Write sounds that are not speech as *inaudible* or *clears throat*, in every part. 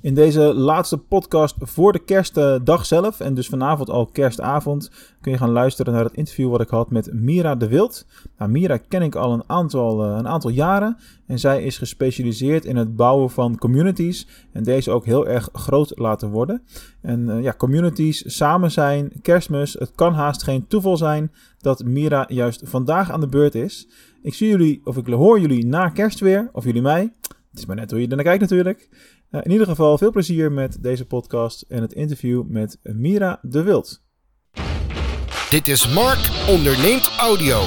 In deze laatste podcast voor de kerstdag zelf, en dus vanavond al kerstavond, kun je gaan luisteren naar het interview wat ik had met Mira de Wild. Nou, Mira ken ik al een aantal, eh, een aantal jaren en zij is gespecialiseerd in het bouwen van communities en deze ook heel erg groot laten worden. En uh, ja, communities samen zijn, kerstmis, het kan haast geen toeval zijn dat Mira juist vandaag aan de beurt is. Ik zie jullie, of ik hoor jullie na kerst weer, of jullie mij. Het is maar net hoe je er naar kijkt natuurlijk. Uh, in ieder geval veel plezier met deze podcast en het interview met Mira de Wild. Dit is Mark onderneemt audio.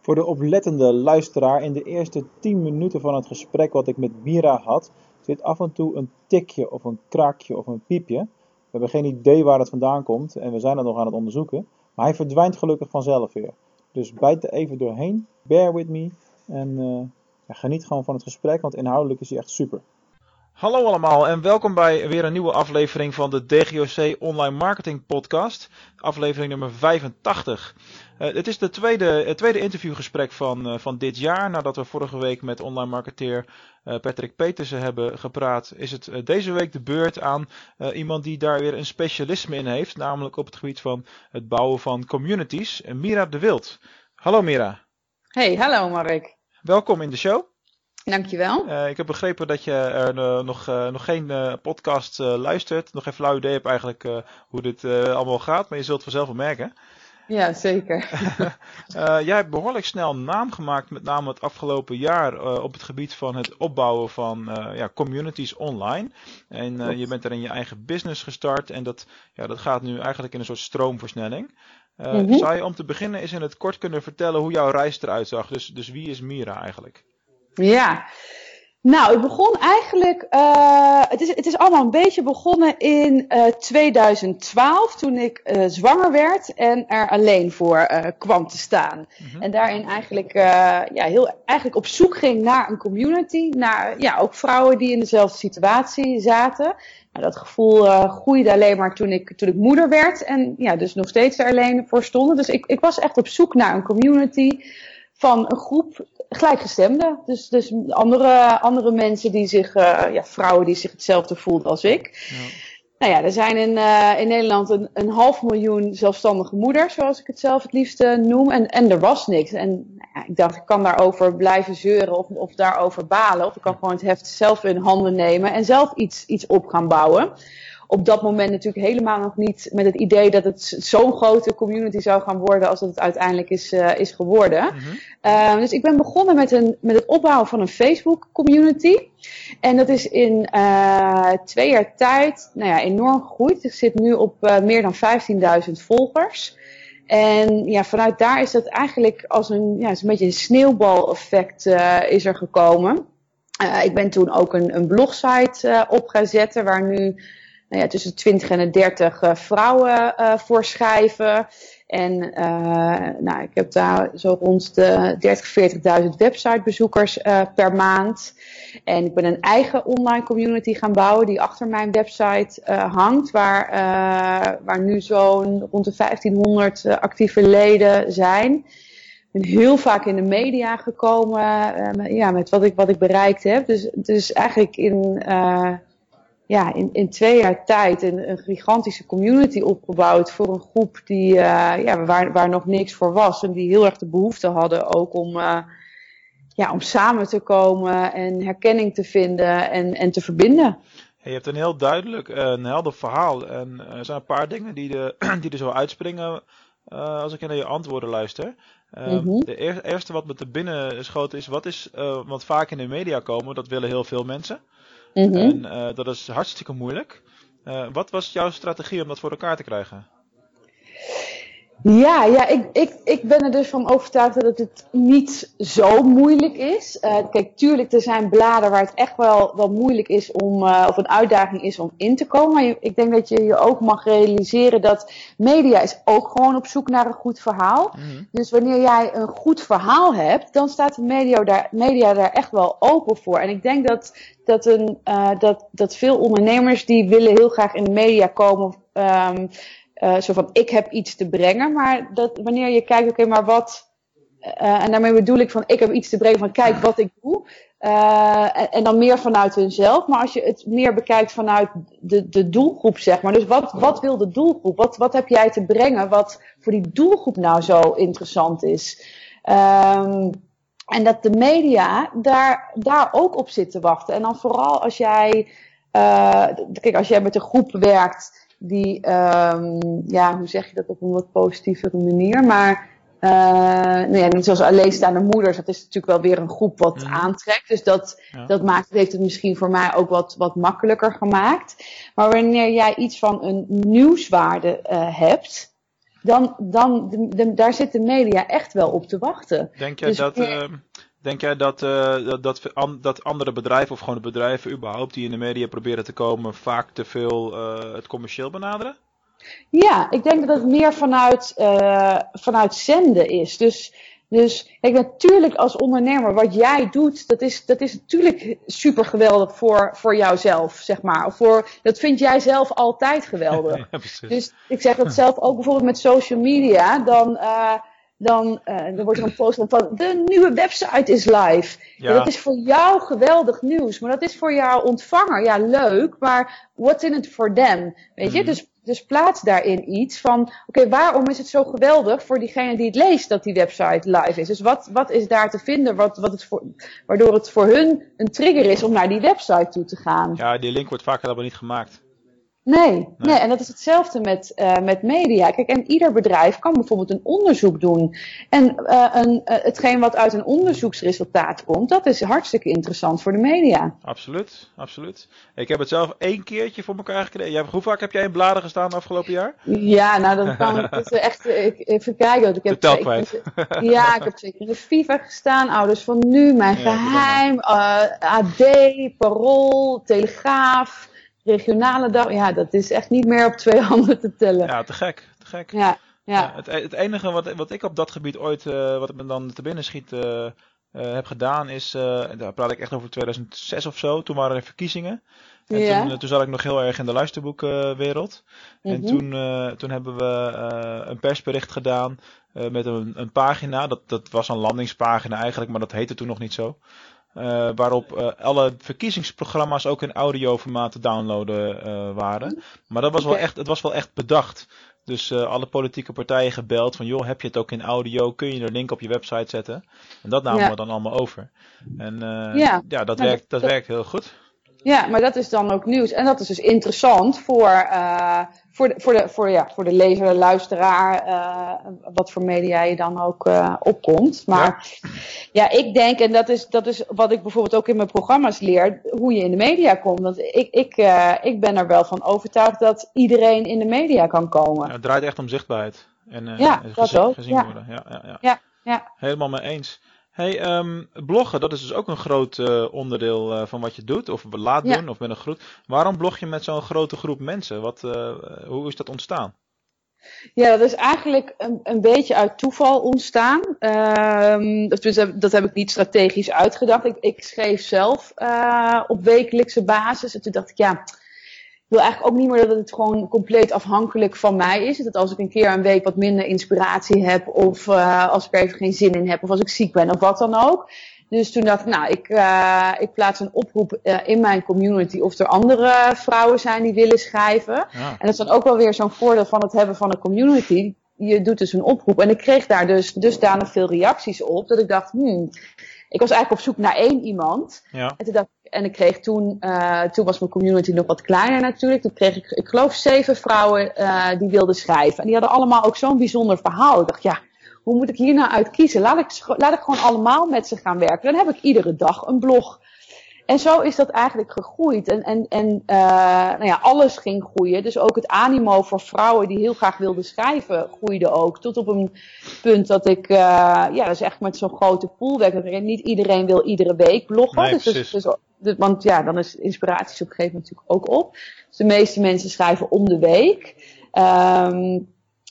Voor de oplettende luisteraar, in de eerste 10 minuten van het gesprek wat ik met Mira had, zit af en toe een tikje of een kraakje of een piepje. We hebben geen idee waar het vandaan komt en we zijn het nog aan het onderzoeken. Maar hij verdwijnt gelukkig vanzelf weer. Dus bijt er even doorheen, bear with me en uh, geniet gewoon van het gesprek, want inhoudelijk is hij echt super. Hallo allemaal en welkom bij weer een nieuwe aflevering van de DGOC Online Marketing Podcast. Aflevering nummer 85. Uh, het is de tweede, het tweede interviewgesprek van, uh, van dit jaar. Nadat we vorige week met online marketeer uh, Patrick Petersen hebben gepraat, is het deze week de beurt aan iemand die daar weer een specialisme in heeft. Namelijk op het gebied van het bouwen van communities. Mira de Wild. Hallo Mira. Hey, hallo Mark. Welkom in de show. Dankjewel. Uh, ik heb begrepen dat je er uh, nog, uh, nog geen podcast luistert. Nog geen flauw idee hebt eigenlijk hoe dit allemaal gaat. Maar je zult het vanzelf wel merken. Ja, zeker. *laughs* jij hebt behoorlijk snel naam gemaakt. Met name het afgelopen jaar op het gebied van het opbouwen van ja, communities online. En je bent er in je eigen business gestart. En dat, ja, dat gaat nu eigenlijk in een soort stroomversnelling. Uh, mm -hmm. Zou je om te beginnen eens in het kort kunnen vertellen hoe jouw reis eruit zag? Dus, dus wie is Mira eigenlijk? Ja, nou, het begon eigenlijk, uh, het, is, het is allemaal een beetje begonnen in uh, 2012, toen ik uh, zwanger werd en er alleen voor kwam te staan. Mm -hmm. En daarin eigenlijk, ja, heel, eigenlijk op zoek ging naar een community, naar ja, ook vrouwen die in dezelfde situatie zaten. Nou, dat gevoel uh, groeide alleen maar toen ik, toen ik moeder werd en ja, dus nog steeds er alleen voor stonden. Dus ik, ik was echt op zoek naar een community van een groep gelijkgestemden. Dus, dus andere, andere mensen die zich, uh, ja, vrouwen die zich hetzelfde voelden als ik. Ja. Nou ja, er zijn in, uh, in Nederland een, een half miljoen zelfstandige moeders, zoals ik het zelf het liefste noem. En, en er was niks. En nou ja, ik dacht, ik kan daarover blijven zeuren of, of daarover balen. Of ik kan gewoon het heft zelf in handen nemen en zelf iets, iets op gaan bouwen op dat moment natuurlijk helemaal nog niet met het idee dat het zo'n grote community zou gaan worden als dat het uiteindelijk is, uh, is geworden. Mm -hmm. uh, dus ik ben begonnen met, een, met het opbouwen van een Facebook community. En dat is in uh, twee jaar tijd nou ja, enorm gegroeid. Ik zit nu op meer dan 15.000 volgers. En ja, vanuit daar is dat eigenlijk als een, ja, is een beetje een sneeuwbaleffect is er gekomen. ik ben toen ook een, een blogsite op gaan zetten waar nu nou ja, tussen de 20 en de 30 uh, vrouwen uh, voor schrijven. En uh, nou, ik heb daar zo rond de 30, 40.000 websitebezoekers per maand. En ik ben een eigen online community gaan bouwen die achter mijn website hangt. Waar, waar nu zo'n rond de 1500 actieve leden zijn. Ik ben heel vaak in de media gekomen ja, met wat ik, wat ik bereikt heb. Dus, dus eigenlijk in ja, in, in twee jaar tijd een, een gigantische community opgebouwd voor een groep die, uh, ja, waar, waar nog niks voor was. En die heel erg de behoefte hadden ook om, uh, ja, om samen te komen en herkenning te vinden en, en te verbinden. je hebt een heel duidelijk, een helder verhaal. En er zijn een paar dingen die, de, *clears throat* die er zo uitspringen uh, als ik naar je antwoorden luister. Uh, mm -hmm. De eer, eerste wat me te binnen schoot is, wat is, uh, wat vaak in de media komen, dat willen heel veel mensen. -hmm. En uh, dat is hartstikke moeilijk. Uh, wat was jouw strategie om dat voor elkaar te krijgen? Ja, ja ik, ik, ik ben er dus van overtuigd dat het niet zo moeilijk is. Uh, kijk, tuurlijk, er zijn bladen waar het echt wel, wel moeilijk is om, uh, of een uitdaging is om in te komen. Maar je, ik denk dat je je ook mag realiseren dat media is ook gewoon op zoek naar een goed verhaal. Mm -hmm. Dus wanneer jij een goed verhaal hebt, dan staat de media daar, media daar echt wel open voor. En ik denk dat, dat, een, uh, dat, dat veel ondernemers die willen heel graag in de media komen. Um, uh, zo van ik heb iets te brengen, maar dat wanneer je kijkt, oké, maar wat, uh, en daarmee bedoel ik van ik heb iets te brengen van kijk wat ik doe, en, en, dan meer vanuit hunzelf. Maar als je het meer bekijkt vanuit de, de doelgroep, zeg maar. Dus wat, wat wil de doelgroep? Wat, wat heb jij te brengen wat voor die doelgroep nou zo interessant is? Um, en dat de media daar, daar ook op zit te wachten. En dan vooral als jij, kijk, als jij met een groep werkt die, um, ja, hoe zeg je dat op een wat positievere manier, maar uh, nou ja, niet zoals alleenstaande moeders, dat is natuurlijk wel weer een groep wat mm. aantrekt. Dus dat, ja. dat maakt, heeft het misschien voor mij ook wat, wat makkelijker gemaakt. Maar wanneer jij iets van een nieuwswaarde uh, hebt, dan, dan de, de, daar zit de media echt wel op te wachten. Denk jij dus, dat, uh, denk jij dat, uh, dat, dat, andere bedrijven, of gewoon de bedrijven überhaupt die in de media proberen te komen, vaak te veel uh, het commercieel benaderen? Ja, ik denk dat het meer vanuit, vanuit zenden is. Dus dus kijk, natuurlijk als ondernemer, wat jij doet, dat is, dat is natuurlijk super geweldig voor, voor jouzelf, zeg maar. Of voor, dat vind jij zelf altijd geweldig. *laughs* Ja, dus ik zeg dat zelf ook bijvoorbeeld met social media. Dan, uh, dan, uh, dan wordt er een post van de nieuwe website is live. Ja. ja. dat is voor jou geweldig nieuws, maar dat is voor jouw ontvanger, ja leuk, maar what's in it for them? Weet je, mm. dus dus plaats daarin iets van, oké, waarom is het zo geweldig voor diegene die het leest dat die website live is? Dus wat, wat is daar te vinden wat, wat het voor, waardoor het voor hun een trigger is om naar die website toe te gaan? Ja, die link wordt vaak helemaal niet gemaakt. Nee, nee, en dat is hetzelfde met, uh, met media. Kijk, en ieder bedrijf kan bijvoorbeeld een onderzoek doen. En uh, een, uh, hetgeen wat uit een onderzoeksresultaat komt, dat is hartstikke interessant voor de media. Absoluut, absoluut. Ik heb het zelf één keertje voor elkaar gekregen. Hoe vaak heb jij in bladen gestaan afgelopen jaar? Ja, nou dan kan ik het *laughs* echt ik, even kijken. Ik heb kwijt. ja, ik heb zeker in de FIFA gestaan, Ouders van Nu, Mijn Geheim, AD, Parool, Telegraaf regionale dag, ja, dat is echt niet meer op twee *laughs* handen te tellen. Ja, te gek, te gek. Ja, ja. ja het, het, enige wat, wat ik op dat gebied ooit, uh, wat me dan te binnen schiet, uh, uh, heb gedaan is, daar praat ik echt over 2006 of zo, toen waren er verkiezingen. En ja. toen, toen zat ik nog heel erg in de luisterboekwereld. Mm -hmm. En toen, toen hebben we een persbericht gedaan met een, een pagina. Dat, dat was een landingspagina eigenlijk, maar dat heette toen nog niet zo. Uh, waarop uh, alle verkiezingsprogramma's ook in audioformaat te downloaden uh, waren. Maar dat was wel echt, het was wel echt bedacht. Dus alle politieke partijen gebeld van joh, heb je het ook in audio? Kun je er link op je website zetten? En dat namen ja. we dan allemaal over. En ja. ja, dat, werkt, dat, dat werkt heel goed. Ja, maar dat is dan ook nieuws. En dat is dus interessant voor, uh, voor, de, voor, de, voor, ja, voor de lezer, de luisteraar, uh, wat voor media je dan ook uh, opkomt. Maar ja. ja, ik denk, en dat is, dat is wat ik bijvoorbeeld ook in mijn programma's leer, hoe je in de media komt. Want ik, ik, ik ben er wel van overtuigd dat iedereen in de media kan komen. Ja, het draait echt om zichtbaarheid. En, ja, en gezien, ook. gezien worden. Ja, ja, ja. ja, ja. Helemaal mee eens. Hey, um, bloggen, dat is dus ook een groot uh, onderdeel uh, van wat je doet, of laat doen, ja. of met een groep. Waarom blog je met zo'n grote groep mensen? Wat, uh, hoe is dat ontstaan? Ja, dat is eigenlijk een, een beetje uit toeval ontstaan. Um, dat, dat, heb ik niet strategisch uitgedacht. Ik, ik schreef zelf op wekelijkse basis. En toen dacht ik, ja, wil eigenlijk ook niet meer dat het gewoon compleet afhankelijk van mij is. Dat als ik een keer een week wat minder inspiratie heb, of uh, als ik er even geen zin in heb, of als ik ziek ben, of wat dan ook. Dus toen dacht ik, nou, ik, uh, ik plaats een oproep uh, in mijn community of er andere vrouwen zijn die willen schrijven. Ja. En dat is dan ook wel weer zo'n voordeel van het hebben van een community. Je doet dus een oproep. En ik kreeg daar dus dusdanig veel reacties op, dat ik dacht, hmm, ik was eigenlijk op zoek naar één iemand. Ja. En toen dacht en ik kreeg toen, uh, toen was mijn community nog wat kleiner natuurlijk. Toen kreeg ik, ik geloof, zeven vrouwen uh, die wilden schrijven. En die hadden allemaal ook zo'n bijzonder verhaal. Ik dacht, ja, hoe moet ik hier nou uit kiezen? Laat ik, laat ik gewoon allemaal met ze gaan werken. Dan heb ik iedere dag een blog. En zo is dat eigenlijk gegroeid. En, en, en uh, nou ja, alles ging groeien. Dus ook het animo voor vrouwen die heel graag wilden schrijven groeide ook. Tot op een punt dat ik, uh, ja, dat is echt met zo'n grote pool werken. Niet iedereen wil iedere week bloggen. Nee, dus, dus, dus, dus, want ja, dan is inspiratie op een gegeven moment natuurlijk ook op. Dus de meeste mensen schrijven om de week. Um,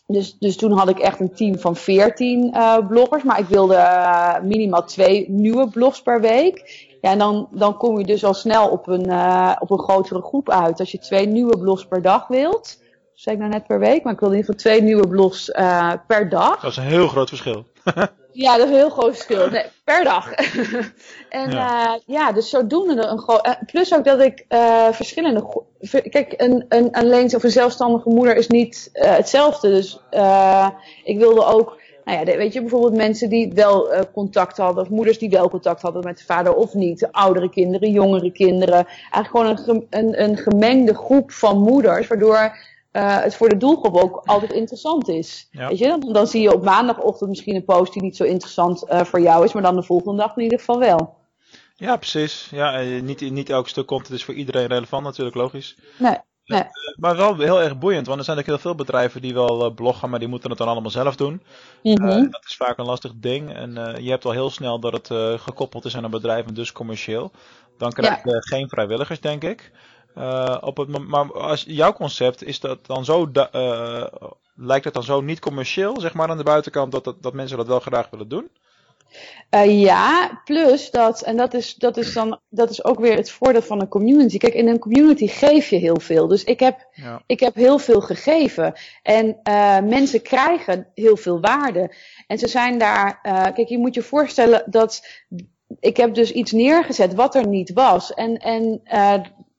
dus, dus toen had ik echt een team van 14 uh, bloggers. Maar ik wilde uh, minimaal twee nieuwe blogs per week. Ja, en dan, dan kom je dus al snel op een, uh, op een grotere groep uit. Als je twee nieuwe blogs per dag wilt. Zeg ik nou net per week, maar ik wil in ieder geval twee nieuwe blogs uh, per dag. Dat is een heel groot verschil. *laughs* Ja, dat is een heel groot verschil. Nee, per dag. *laughs* en ja. Uh, ja, dus zodoende een groot. Plus ook dat ik verschillende. Kijk, een, een alleen of een zelfstandige moeder is niet hetzelfde. Dus ik wilde ook. Nou ja, weet je, bijvoorbeeld mensen die wel contact hadden, of moeders die wel contact hadden met de vader of niet. Oudere kinderen, jongere kinderen. Eigenlijk gewoon een, een, een gemengde groep van moeders, waardoor uh, het voor de doelgroep ook altijd interessant is. Ja. Weet je, dan, dan, zie je op maandagochtend misschien een post die niet zo interessant uh, voor jou is, maar dan de volgende dag in ieder geval wel. Ja, precies. Ja, niet, niet elk stuk content is voor iedereen relevant natuurlijk, logisch. Nee. Nee. Maar wel heel erg boeiend, want er zijn ook heel veel bedrijven die wel bloggen, maar die moeten het dan allemaal zelf doen. Mm -hmm. uh, dat is vaak een lastig ding. En uh, je hebt al heel snel dat het uh, gekoppeld is aan een bedrijf en dus commercieel. Dan krijg je ja. geen vrijwilligers, denk ik. Op het, maar als jouw concept is dat dan zo, lijkt het dan zo niet commercieel, zeg maar aan de buitenkant, dat, dat, dat mensen dat wel graag willen doen? Uh, ja, plus dat, en dat is, dat is dan, dat is ook weer het voordeel van een community. Kijk, in een community geef je heel veel. Dus ik heb, ja. ik heb heel veel gegeven. En uh, mensen krijgen heel veel waarde. En ze zijn daar, uh, kijk, je moet je voorstellen dat ik heb dus iets neergezet wat er niet was. En, en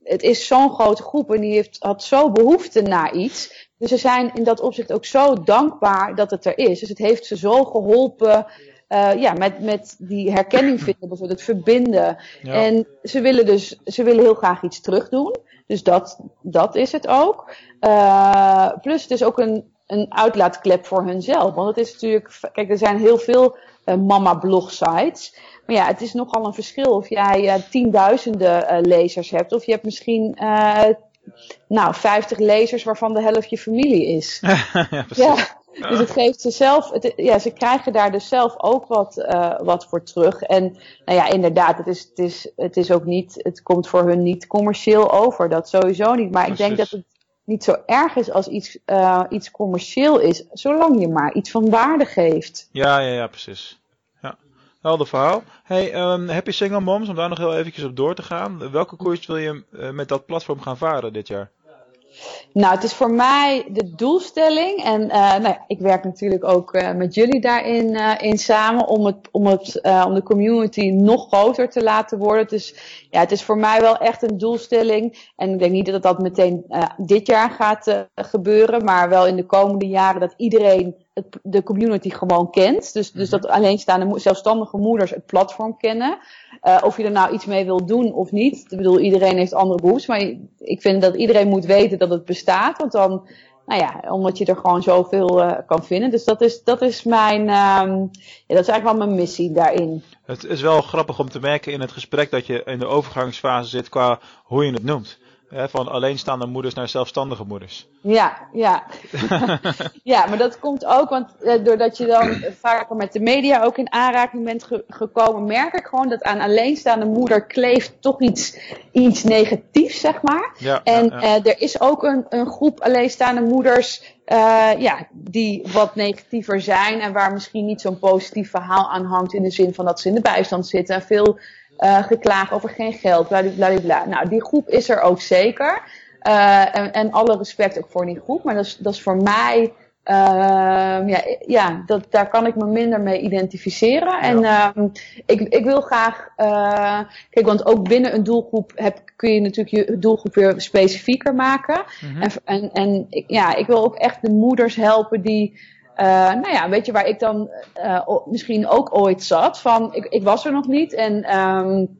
het is zo'n grote groep en die heeft, had zo behoefte naar iets. Dus ze zijn in dat opzicht ook zo dankbaar dat het er is. Dus het heeft ze zo geholpen uh, ja, met, met die herkenning *clears throat* vinden, bijvoorbeeld het verbinden. Ja. En ze willen dus ze willen heel graag iets terugdoen. Dus dat, dat is het ook. Uh, plus het is ook een, een uitlaatklep voor hunzelf. Want het is natuurlijk, kijk, er zijn heel veel uh, mama-blog sites. Maar ja, het is nogal een verschil of jij tienduizenden lezers hebt. Of je hebt misschien nou, 50 lezers waarvan de helft je familie is. *laughs* ja, precies. Ja. Dus het geeft ze zelf, het, ja, ze krijgen daar dus zelf ook wat, uh, wat voor terug. En nou ja, inderdaad, het is, het, is, het is ook niet, het komt voor hun niet commercieel over. Dat sowieso niet. Maar Precies. ik denk dat het niet zo erg is als iets, uh, iets commercieel is, zolang je maar iets van waarde geeft. Ja, ja, ja, precies. Helder verhaal. Hey, um, Happy Single Moms, om daar nog heel eventjes op door te gaan. Welke koers wil je uh, met dat platform gaan varen dit jaar? Nou, het is voor mij de doelstelling. En uh, nou ja, ik werk natuurlijk ook uh, met jullie daarin uh, in samen om, het, om, het, om de community nog groter te laten worden. Dus ja, het is voor mij wel echt een doelstelling. En ik denk niet dat dat meteen dit jaar gaat gebeuren, maar wel in de komende jaren dat iedereen het, de community gewoon kent. Dus, dus dat alleenstaande zelfstandige moeders het platform kennen. Uh, of je er nou iets mee wil doen of niet. Ik bedoel, iedereen heeft andere behoeftes. Maar ik vind dat iedereen moet weten dat het bestaat. Want dan, nou ja, omdat je er gewoon zoveel uh, kan vinden. Dus dat is, dat is mijn, um, ja, dat is eigenlijk wel mijn missie daarin. Het is wel grappig om te merken in het gesprek dat je in de overgangsfase zit qua hoe je het noemt. Hè, van alleenstaande moeders naar zelfstandige moeders. Ja, ja. *laughs* ja, maar dat komt ook, want eh, doordat je dan vaker met de media ook in aanraking bent ge gekomen, merk ik gewoon dat aan alleenstaande moeder kleeft toch iets, iets negatiefs, zeg maar. Ja, en ja, ja. Uh, er is ook een, een groep alleenstaande moeders uh, ja, die wat negatiever zijn en waar misschien niet zo'n positief verhaal aan hangt in de zin van dat ze in de bijstand zitten en veel uh, geklaagd over geen geld, bla Nou, die groep is er ook zeker. Uh, en, en alle respect ook voor die groep. Maar dat is, dat is voor mij, uh, ja, ja dat, daar kan ik me minder mee identificeren. En ja. uh, ik, ik wil graag, uh, kijk, want ook binnen een doelgroep heb, kun je natuurlijk je doelgroep weer specifieker maken. Mm -hmm. En, en, en ja, ik wil ook echt de moeders helpen die uh, nou ja, weet je waar ik dan uh, misschien ook ooit zat? Van, ik, ik was er nog niet en um,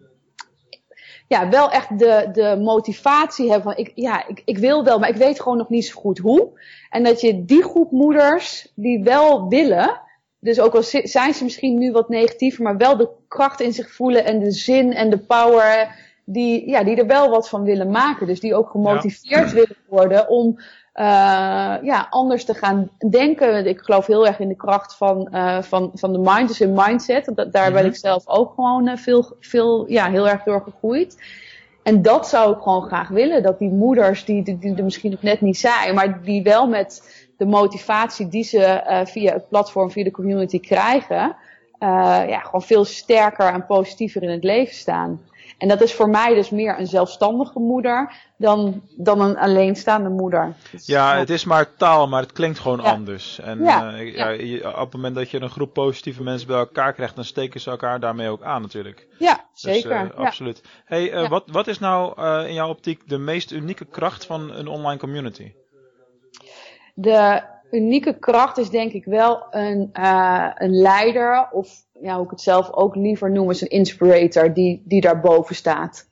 ja, wel echt de, de motivatie hebben van, ik, ja, ik, ik wil wel, maar ik weet gewoon nog niet zo goed hoe. En dat je die groep moeders die wel willen, dus ook al zijn ze misschien nu wat negatiever, maar wel de kracht in zich voelen en de zin en de power, die, ja, die er wel wat van willen maken. Dus die ook gemotiveerd ja. willen worden om uh, ja, anders te gaan denken. Ik geloof heel erg in de kracht van, uh, van, van de mind, dus in mindset. Dat, daar ben ik zelf ook gewoon uh, veel, veel, ja, heel erg door gegroeid. En dat zou ik gewoon graag willen. Dat die moeders, die, die, die er misschien nog net niet zijn, maar die wel met de motivatie die ze via het platform, via de community krijgen, ja, gewoon veel sterker en positiever in het leven staan. En dat is voor mij dus meer een zelfstandige moeder dan, dan een alleenstaande moeder. Dus, ja, het is maar taal, maar het klinkt gewoon anders. En ja, uh, ja. op het moment dat je een groep positieve mensen bij elkaar krijgt, dan steken ze elkaar daarmee ook aan natuurlijk. Ja, dus, zeker. Dus, uh, absoluut. Hey, uh, wat, wat is nou in jouw optiek de meest unieke kracht van een online community? De unieke kracht is denk ik wel een, een leider of ja, hoe ik het zelf ook liever noem, is een inspirator die, die daarboven staat.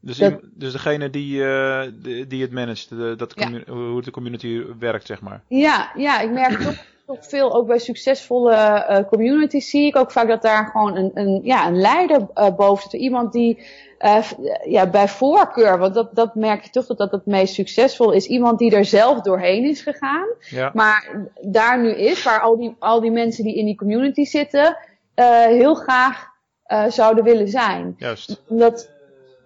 Dus, dus degene die, uh, die, het managt, de, dat hoe de community werkt, zeg maar. Ja, ja ik merk toch, toch veel, ook bij succesvolle uh, communities zie ik ook vaak dat daar gewoon een, een, ja, een leider boven zit. Iemand die ja, bij voorkeur, want dat, dat merk je toch dat dat het meest succesvol is. Iemand die er zelf doorheen is gegaan, ja. maar daar nu is, waar al die, al die mensen die in die community zitten, heel graag zouden willen zijn. Juist. Omdat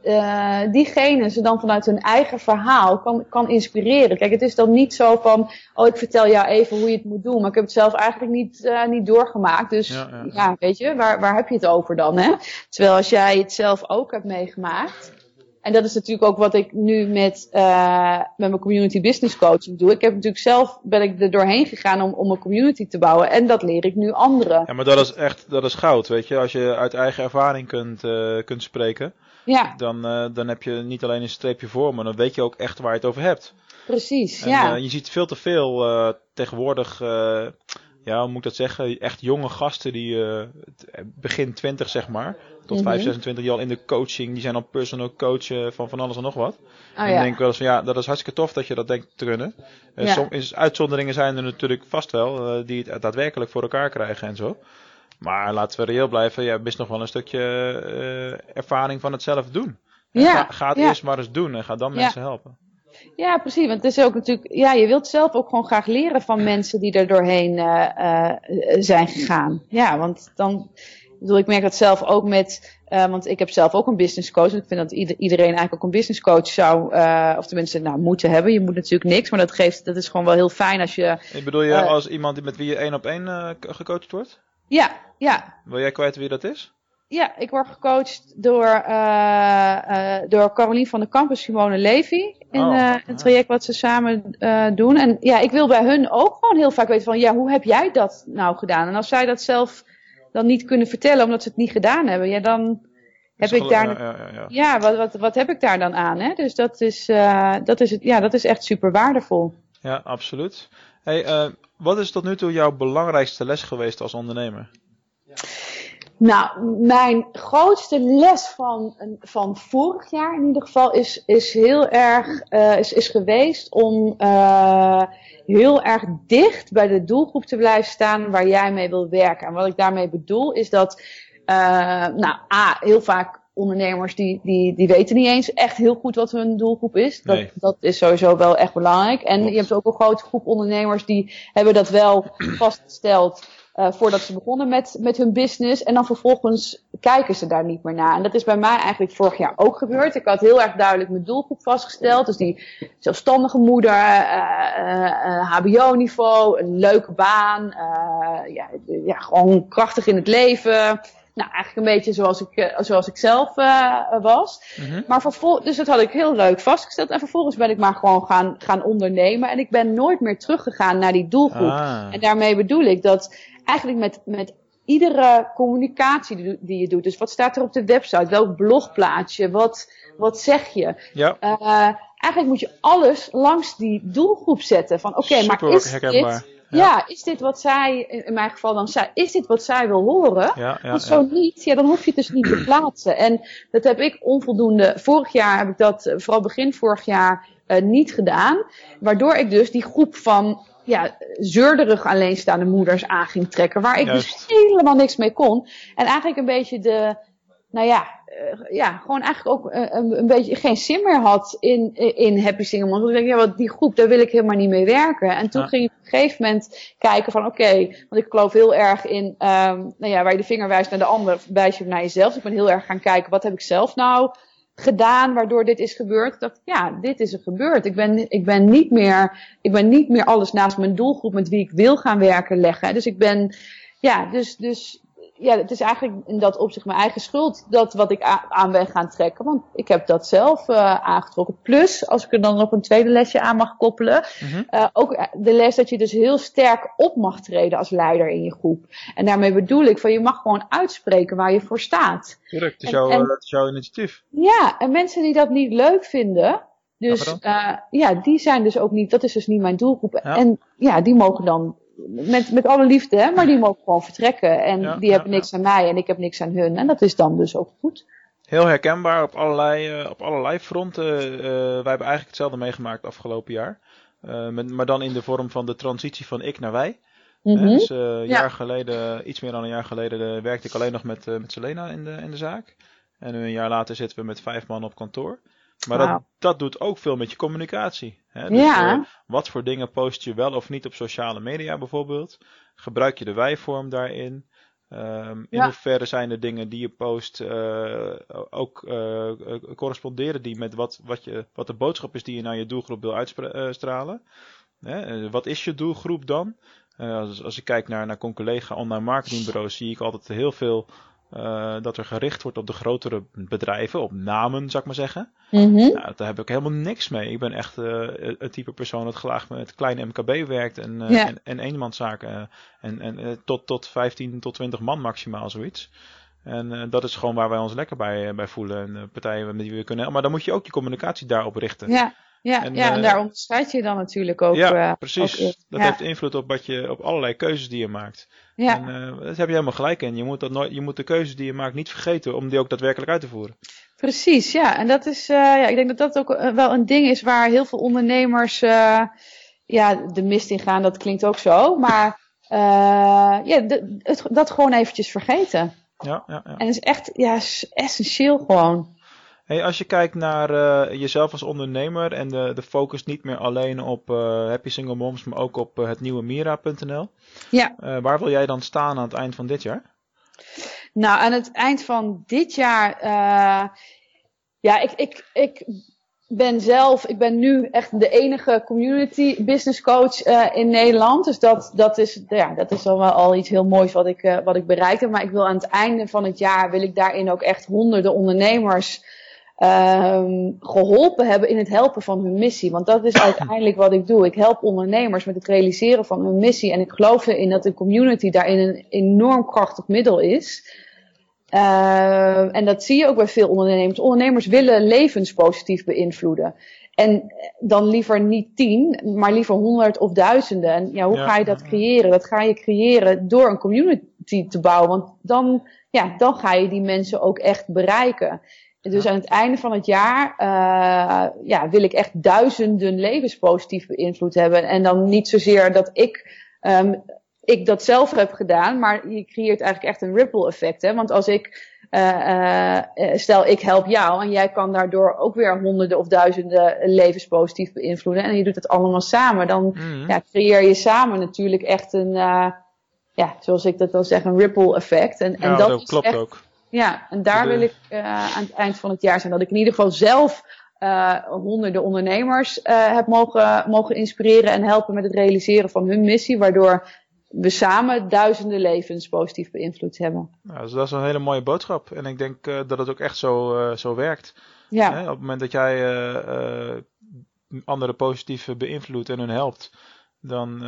uh, diegene ze dan vanuit hun eigen verhaal kan, kan inspireren. Kijk, het is dan niet zo van, oh ik vertel jou even hoe je het moet doen, maar ik heb het zelf eigenlijk niet, uh, niet doorgemaakt. Dus ja, ja. ja, weet je, waar, waar heb je het over dan? Hè? Terwijl als jij het zelf ook hebt meegemaakt, en dat is natuurlijk ook wat ik nu met, uh, met mijn community business coaching doe. Ik heb natuurlijk zelf, ben ik er doorheen gegaan om, om een community te bouwen. En dat leer ik nu anderen. Ja, maar dat is echt, dat is goud, weet je. Als je uit eigen ervaring kunt, kunt spreken. Ja. Dan, uh, dan heb je niet alleen een streepje voor, maar dan weet je ook echt waar je het over hebt. Precies, en, ja. Uh, je ziet veel te veel uh, tegenwoordig, ja, hoe moet ik dat zeggen, echt jonge gasten die begin 20 zeg maar, tot mm -hmm. 5, 26 die al in de coaching, die zijn al personal coach van van alles en nog wat. Oh, en ja. ik denk wel eens van ja, dat is hartstikke tof dat je dat denkt te kunnen. Ja. Soms, uitzonderingen zijn er natuurlijk vast wel, die het daadwerkelijk voor elkaar krijgen en zo. Maar laten we reëel blijven, je hebt nog wel een stukje uh, ervaring van het zelf doen. Ja, ga, ga het ja. eerst maar eens doen en ga dan mensen helpen. Ja, precies. Want het is ook natuurlijk, ja, je wilt zelf ook gewoon graag leren van mensen die er doorheen uh, uh, zijn gegaan. Ja, want dan, ik bedoel, ik merk dat zelf ook met, uh, want ik heb zelf ook een business coach. En ik vind dat iedereen eigenlijk ook een business coach zou, of tenminste, nou, moeten hebben. Je moet natuurlijk niks, maar dat geeft, dat is gewoon wel heel fijn als je. Ik bedoel je als iemand met wie je één op één gecoacht wordt? Ja, ja. Wil jij kwijt wie dat is? Ja, ik word gecoacht door, uh, uh, door Carolien van de Campus, Simone Levy. In oh, uh, een traject wat ze samen doen. En ja, ik wil bij hun ook gewoon heel vaak weten van, ja, hoe heb jij dat nou gedaan? En als zij dat zelf dan niet kunnen vertellen, omdat ze het niet gedaan hebben, ja, dan heb ik daar, ja, ja, ja. ja wat, wat, wat heb ik daar dan aan? Hè? Dus dat is, dat is, het, ja, dat is echt super waardevol. Ja, absoluut. Hey, wat is tot nu toe jouw belangrijkste les geweest als ondernemer? Nou, mijn grootste les van, van vorig jaar in ieder geval is, is heel erg uh, is, is geweest om uh, heel erg dicht bij de doelgroep te blijven staan waar jij mee wil werken. En wat ik daarmee bedoel is dat, nou, A, heel vaak ondernemers die, die, die weten niet eens echt heel goed wat hun doelgroep is. Dat, nee. dat is sowieso wel echt belangrijk. En Klopt. je hebt ook een grote groep ondernemers die hebben dat wel *clears throat* vastgesteld. Uh, voordat ze begonnen met, met hun business. En dan vervolgens kijken ze daar niet meer naar. En dat is bij mij eigenlijk vorig jaar ook gebeurd. Ik had heel erg duidelijk mijn doelgroep vastgesteld. Dus die zelfstandige moeder, uh, uh, HBO-niveau, een leuke baan. ja, ja, gewoon krachtig in het leven. Nou, eigenlijk een beetje zoals ik, zoals ik zelf uh, was. Mhm. Maar vervol dus dat had ik heel leuk vastgesteld. En vervolgens ben ik maar gewoon gaan, gaan ondernemen. En ik ben nooit meer teruggegaan naar die doelgroep. Ah. En daarmee bedoel ik dat eigenlijk met, met iedere communicatie die, die je doet. Dus wat staat er op de website? Welk blog plaats je? Wat, wat zeg je? Ja. Uh, eigenlijk moet je alles langs die doelgroep zetten. Van oké, okay, maar is herkenbaar. dit... Ja. is dit wat zij, in mijn geval dan zij, is dit wat zij wil horen? Ja, ja, Want zo ja. niet, ja, dan hoef je het dus niet te *clears throat* plaatsen. En dat heb ik onvoldoende, vorig jaar heb ik dat, vooral begin vorig jaar, uh, niet gedaan. Waardoor ik dus die groep van ja, zeurderig alleenstaande moeders aan ging trekken. Waar ik Juist. dus helemaal niks mee kon. En eigenlijk een beetje de, nou ja, uh, ja gewoon eigenlijk ook uh, een, een, beetje geen zin meer had in, in Happy Single Moms. Want ik denk, ja, wat die groep, daar wil ik helemaal niet mee werken. En toen Ja. ging ik op een gegeven moment kijken van, oké, want ik geloof heel erg in, um, nou ja, waar je de vinger wijst naar de ander, wijs je naar jezelf. Dus ik ben heel erg gaan kijken, wat heb ik zelf nou gedaan waardoor dit is gebeurd. Ik dacht, ja, dit is er gebeurd. Ik ben, ik ben niet meer, ik ben niet meer alles naast mijn doelgroep met wie ik wil gaan werken leggen. Dus ik ben, ja, dus, dus ja, het is eigenlijk in dat opzicht mijn eigen schuld dat wat ik aan ben gaan trekken. Want ik heb dat zelf uh, aangetrokken. Plus, als ik er dan nog een tweede lesje aan mag koppelen. Mm -hmm. ook de les dat je dus heel sterk op mag treden als leider in je groep. En daarmee bedoel ik van je mag gewoon uitspreken waar je voor staat. Tuurlijk, het is, jouw, en, het is jouw initiatief. Ja, en mensen die dat niet leuk vinden. Dus ja, ja, die zijn dus ook niet, dat is dus niet mijn doelgroep. Ja. En ja, die mogen dan met, met alle liefde, hè, maar die *laughs* mogen gewoon vertrekken. En ja, die hebben niks aan mij en ik heb niks aan hun. En dat is dan dus ook goed. Heel herkenbaar op allerlei, uh, op allerlei fronten. Uh, wij hebben eigenlijk hetzelfde meegemaakt afgelopen jaar. Uh, met, maar dan in de vorm van de transitie van ik naar wij. Mm -hmm. dus een jaar geleden, iets meer dan een jaar geleden, werkte ik alleen nog met, met Selena in de, in de zaak. En nu een jaar later zitten we met vijf man op kantoor. Maar wow. dat, dat doet ook veel met je communicatie. Hè? Dus, ja. Uh, wat voor dingen post je wel of niet op sociale media bijvoorbeeld? Gebruik je de wijvorm daarin? Um, in ja. hoeverre zijn de dingen die je post uh, ook uh, corresponderen die met wat, wat, je, wat de boodschap is die je naar je doelgroep wil uitstralen? Hè? wat is je doelgroep dan? als, als ik kijk naar, naar collega online marketingbureaus, zie ik altijd heel veel uh, dat er gericht wordt op de grotere bedrijven, op namen, zou ik maar zeggen. Mm -hmm. nou, daar heb ik helemaal niks mee. Ik ben echt uh, het type persoon dat graag met kleine MKB werkt en, uh, ja. en, en eenmanszaken. en en tot, tot 15 tot 20 man maximaal zoiets. En dat is gewoon waar wij ons lekker bij, bij voelen. En partijen met die we kunnen. Maar dan moet je ook je communicatie daarop richten. Ja. Ja, en, ja, en daar onderscheid je dan natuurlijk ook. Ja, precies. Ook dat heeft invloed op, wat je, op allerlei keuzes die je maakt. Ja. En uh, daar heb je helemaal gelijk in. Je moet, dat nooit, je moet de keuzes die je maakt niet vergeten om die ook daadwerkelijk uit te voeren. Precies, ja. En dat is, ja, ik denk dat dat ook wel een ding is waar heel veel ondernemers ja, de mist in gaan. Dat klinkt ook zo. Maar ja, de, het, dat gewoon eventjes vergeten. Ja, ja, ja. En het is echt ja, essentieel gewoon. Hey, als je kijkt naar uh, jezelf als ondernemer en de, de focus niet meer alleen op uh, Happy Single Moms, maar ook op uh, het nieuwe Mira.nl. Ja. waar wil jij dan staan aan het eind van dit jaar? Nou, aan het eind van dit jaar, ja, ik, ik, ik ben zelf, ik ben nu echt de enige community business coach in Nederland. Dus dat, dat, is, ja, dat is dan wel al iets heel moois wat ik, wat ik bereikt heb. Maar ik wil aan het einde van het jaar, wil ik daarin ook echt honderden ondernemers um, geholpen hebben in het helpen van hun missie. Want dat is *clears throat* uiteindelijk wat ik doe. Ik help ondernemers met het realiseren van hun missie. En ik geloof erin dat de community daarin een enorm krachtig middel is. Uh, en dat zie je ook bij veel ondernemers. Ondernemers willen levens positief beïnvloeden. En dan liever niet tien, maar liever honderd of duizenden. En ja, hoe ja. ga je dat creëren? Dat ga je creëren door een community te bouwen. Want dan, ja, dan ga je die mensen ook echt bereiken. Dus aan het einde van het jaar uh, ja, wil ik echt duizenden levens positief beïnvloed hebben. En dan niet zozeer dat ik, um, ik dat zelf heb gedaan, maar je creëert eigenlijk echt een ripple effect. Hè? Want als ik, uh, uh, stel ik help jou en jij kan daardoor ook weer honderden of duizenden levens positief beïnvloeden. En je doet het allemaal samen, dan mm. ja, creëer je samen natuurlijk echt een, ja, zoals ik dat dan zeg, een ripple effect. En, ja, en dat, dat klopt echt, ook. Ja, en daar wil ik uh, aan het eind van het jaar zijn. Dat ik in ieder geval zelf uh, honderden ondernemers uh, heb mogen, mogen inspireren en helpen met het realiseren van hun missie. Waardoor we samen duizenden levens positief beïnvloed hebben. Nou, dus dat is een hele mooie boodschap. En ik denk dat het ook echt zo, zo werkt. Ja. Hè? Op het moment dat jij anderen positief beïnvloedt en hun helpt. Dan,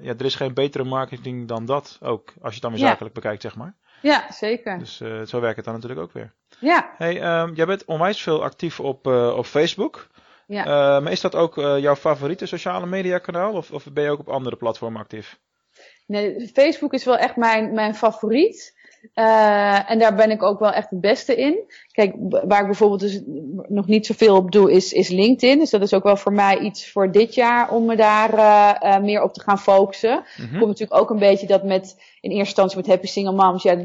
ja, er is geen betere marketing dan dat ook. Als je het dan weer zakelijk ja. bekijkt, zeg maar. Ja, zeker. Dus uh, zo werkt het dan natuurlijk ook weer. Ja. Hey, um, jij bent onwijs veel actief op, uh, op Facebook. Ja. Uh, maar is dat ook jouw favoriete sociale media kanaal of, of ben je ook op andere platformen actief? Nee, Facebook is wel echt mijn, mijn favoriet. Uh, en daar ben ik ook wel echt het beste in. Kijk, waar ik bijvoorbeeld dus nog niet zoveel op doe, is, is LinkedIn. Dus dat is ook wel voor mij iets voor dit jaar om me daar uh, uh, meer op te gaan focussen. Mm -hmm. Komt natuurlijk ook een beetje dat met, in eerste instantie met Happy Single Moms, ja,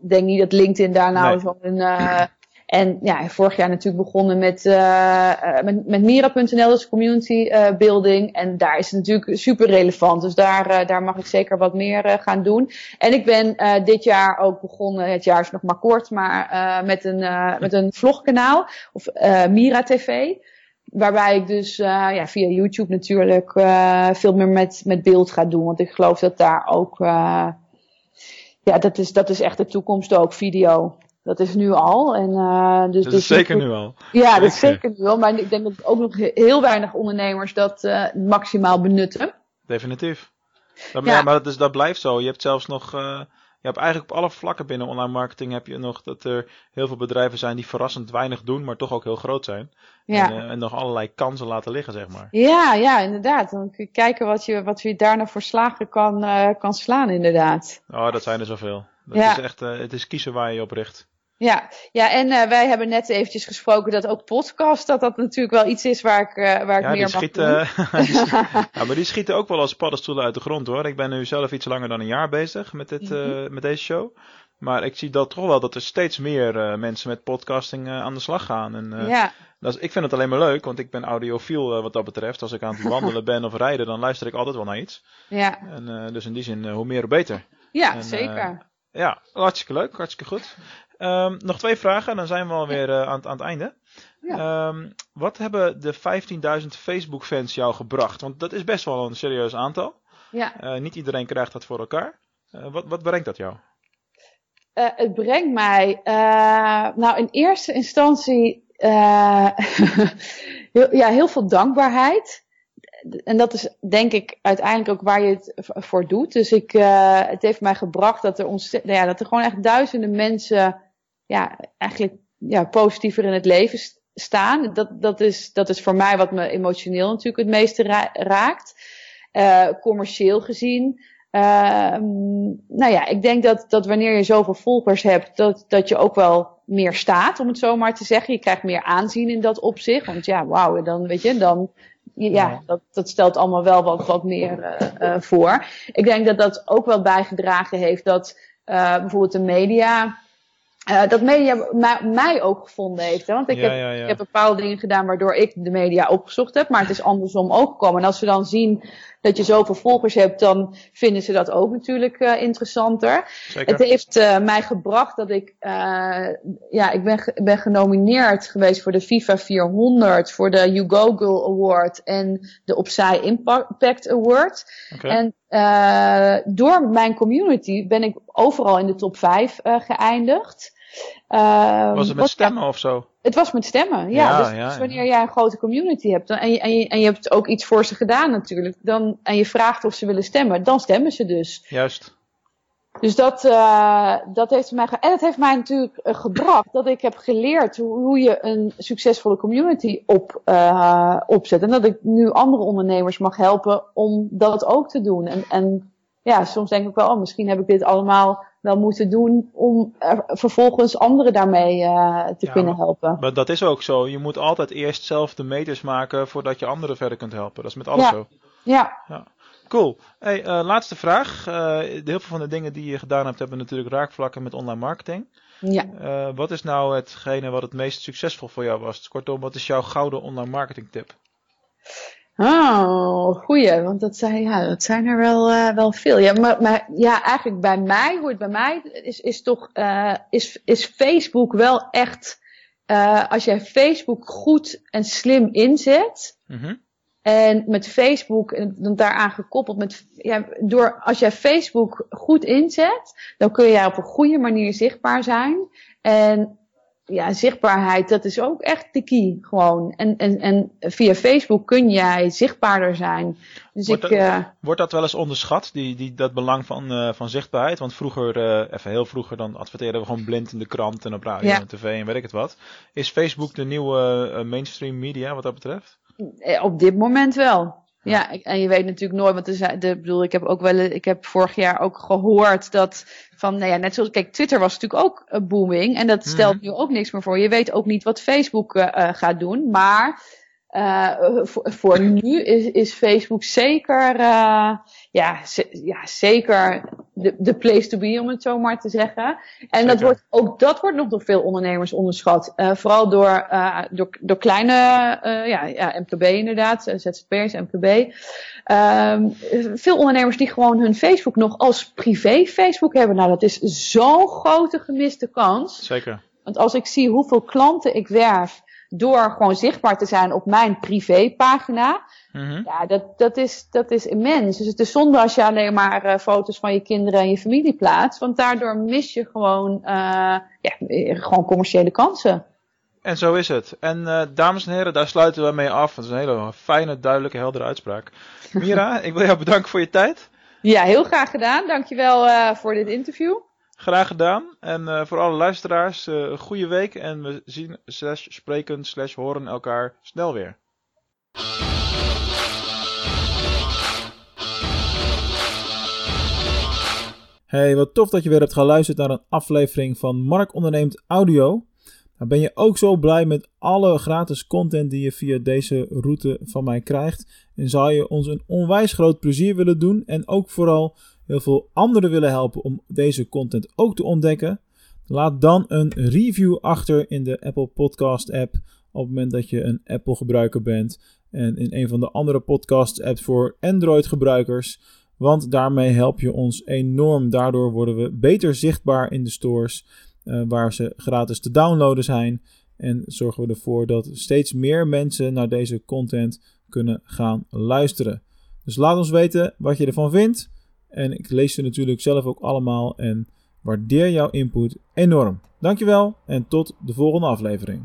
denk niet dat LinkedIn daar nou nee. zo'n en ja, vorig jaar natuurlijk begonnen met, uh, met, met Mira.nl, dus community uh, building. En daar is het natuurlijk super relevant. Dus daar, uh, daar mag ik zeker wat meer gaan doen. En ik ben dit jaar ook begonnen, het jaar is nog maar kort, maar met, een, met een vlogkanaal. Of Mira TV. Waarbij ik dus ja, via YouTube natuurlijk veel meer met, met beeld ga doen. Want ik geloof dat daar ook ja, dat is, dat is echt de toekomst ook, video. Dat is nu al. En, uh, dus, dat dus is zeker nu al. Ja, dat is zeker nu al. Maar ik denk dat ook nog heel weinig ondernemers dat uh, maximaal benutten. Definitief. Dat, ja. Maar dat, is, dat blijft zo. Je hebt zelfs nog. Uh, je hebt eigenlijk op alle vlakken binnen online marketing heb je nog dat er heel veel bedrijven zijn die verrassend weinig doen, maar toch ook heel groot zijn. Ja. En, en nog allerlei kansen laten liggen, zeg maar. Ja, ja, inderdaad. Dan kun je kijken wat je, wat je daarna voor slagen kan, kan slaan, inderdaad. Oh, dat zijn er zoveel. Dat Ja. is echt, het is kiezen waar je je op richt. Ja, ja en uh, wij hebben net eventjes gesproken dat ook podcast, dat dat natuurlijk wel iets is waar ik, uh, waar ik ja, meer die mag schieten, *laughs* *laughs* ja, maar die schieten ook wel als paddenstoelen uit de grond hoor. Ik ben nu zelf iets langer dan een jaar bezig met, dit, uh, met deze show. Maar ik zie dat toch wel dat er steeds meer mensen met podcasting aan de slag gaan. En, ja, dat is, ik vind het alleen maar leuk, want ik ben audiofiel wat dat betreft. Als ik aan het wandelen ben of rijden, dan luister ik altijd wel naar iets. ja, En, dus in die zin, hoe meer hoe beter. ja En, zeker. Ja, hartstikke leuk, hartstikke goed. Um, nog twee vragen en dan zijn we alweer uh, aan, aan het einde. Ja. Um, wat hebben de 15.000 Facebook-fans jou gebracht? Want dat is best wel een serieus aantal. ja. Uh, niet iedereen krijgt dat voor elkaar. Uh, wat, wat brengt dat jou? Uh, het brengt mij, nou in eerste instantie, *laughs* heel, ja, heel veel dankbaarheid. En dat is denk ik uiteindelijk ook waar je het voor doet. Dus ik, het heeft mij gebracht dat er, ontzettend, nou ja, dat er gewoon echt duizenden mensen ja, eigenlijk ja, positiever in het leven staan. Dat, dat, is, dat is voor mij wat me emotioneel natuurlijk het meeste ra raakt. Uh, commercieel gezien. Uh, nou ja, ik denk dat, dat wanneer je zoveel volgers hebt, dat, dat je ook wel meer staat, om het zo maar te zeggen. Je krijgt meer aanzien in dat opzicht. Want ja, wauw, dan weet je, dan, ja, dat, dat stelt allemaal wel wat, wat meer uh, uh, voor. Ik denk dat dat ook wel bijgedragen heeft dat bijvoorbeeld de media. Uh, dat media mij, ook gevonden heeft. Hè? Want ik, Ja, heb, ja, ja. ik heb bepaalde dingen gedaan waardoor ik de media opgezocht heb. Maar het is andersom ook gekomen. En als ze dan zien dat je zoveel volgers hebt, dan vinden ze dat ook natuurlijk uh, interessanter. Zeker. Het heeft uh, mij gebracht dat ik, ja, ik ben, ben genomineerd geweest voor de FIFA 400, voor de You Award en de Opzij Impact Award. En uh, door mijn community ben ik overal in de top 5 uh, geëindigd. Uh, Was het met stemmen of zo? Het was met stemmen, ja. Ja, dus, ja, dus ja. wanneer jij een grote community hebt dan, en, je, en, je, en je hebt ook iets voor ze gedaan natuurlijk, dan, en je vraagt of ze willen stemmen, dan stemmen ze dus. Juist. Dus dat, uh, dat heeft mij, ge- en het heeft mij natuurlijk uh, gebracht dat ik heb geleerd hoe, hoe je een succesvolle community op, uh, opzet. En dat ik nu andere ondernemers mag helpen om dat ook te doen. En, en ja, soms denk ik wel, oh, misschien heb ik dit allemaal wel moeten doen om er vervolgens anderen daarmee uh, te Ja, kunnen helpen. Maar dat is ook zo. Je moet altijd eerst zelf de meters maken voordat je anderen verder kunt helpen. Dat is met alles Ja. zo. Ja, Cool. Hey, uh, laatste vraag. Uh, heel veel van de dingen die je gedaan hebt, hebben natuurlijk raakvlakken met online marketing. ja. Uh, wat is nou hetgene wat het meest succesvol voor jou was? Kortom, wat is jouw gouden online marketing tip? Oh, goeie, want dat zijn, ja, dat zijn er wel, wel veel. Ja, maar, maar ja, eigenlijk bij mij, hoe het bij mij is, is toch, is, is Facebook wel echt, als jij Facebook goed en slim inzet, Mm -hmm. En met Facebook, en dan daaraan gekoppeld met, ja, door, als jij Facebook goed inzet, dan kun jij op een goede manier zichtbaar zijn. En ja, zichtbaarheid, dat is ook echt de key, gewoon. En, en, en via Facebook kun jij zichtbaarder zijn. Dus wordt, ik, dat, uh, wordt dat wel eens onderschat, die, die, dat belang van, uh, van zichtbaarheid? Want vroeger, uh, even heel vroeger, dan adverteerden we gewoon blind in de krant en op radio Ja. en tv en weet ik het wat. Is Facebook de nieuwe mainstream media wat dat betreft? Op dit moment wel. Ja, en je weet natuurlijk nooit, want er zijn, de, bedoel, ik heb ook wel, ik heb vorig jaar ook gehoord dat van, nou ja, net zoals, kijk, Twitter was natuurlijk ook uh, booming en dat stelt Mhm. nu ook niks meer voor. Je weet ook niet wat Facebook uh, uh, gaat doen, maar uh, voor, voor nu is, is Facebook zeker, uh, ja, ja, zeker de, de place to be, om het zo maar te zeggen. En dat wordt, ook dat wordt nog door veel ondernemers onderschat. Uh, vooral door, uh, door, door kleine, uh, ja, ja, MKB inderdaad, eh, ZZP'ers, MKB. Um, veel ondernemers die gewoon hun Facebook nog als privé Facebook hebben. Nou, dat is zo'n grote gemiste kans. Zeker. Want als ik zie hoeveel klanten ik werf door gewoon zichtbaar te zijn op mijn privépagina. Mhm. Ja, dat, dat, is, dat is immens. Dus het is zonde als je alleen maar uh, foto's van je kinderen en je familie plaatst. Want daardoor mis je gewoon, uh, ja, gewoon commerciële kansen. En zo is het. En uh, dames en heren, daar sluiten we mee af. Dat is een hele fijne, duidelijke, heldere uitspraak. Mira, *laughs* ik wil jou bedanken voor je tijd. Ja, heel graag gedaan. Dankjewel uh, voor dit interview. Graag gedaan. En uh, voor alle luisteraars, uh, een goede week. En we zien, slash spreken, slash horen elkaar snel weer. Hey, wat tof dat je weer hebt geluisterd naar een aflevering van Mark Onderneemt Audio. Nou, ben je ook zo blij met alle gratis content die je via deze route van mij krijgt? En zou je ons een onwijs groot plezier willen doen en ook vooral heel veel anderen willen helpen om deze content ook te ontdekken? Laat dan een review achter in de Apple Podcast app op het moment dat je een Apple gebruiker bent en in een van de andere podcast apps voor Android gebruikers. Want daarmee help je ons enorm. Daardoor worden we beter zichtbaar in de stores uh, waar ze gratis te downloaden zijn. En zorgen we ervoor dat steeds meer mensen naar deze content kunnen gaan luisteren. Dus laat ons weten wat je ervan vindt. En ik lees ze natuurlijk zelf ook allemaal en waardeer jouw input enorm. Dankjewel en tot de volgende aflevering.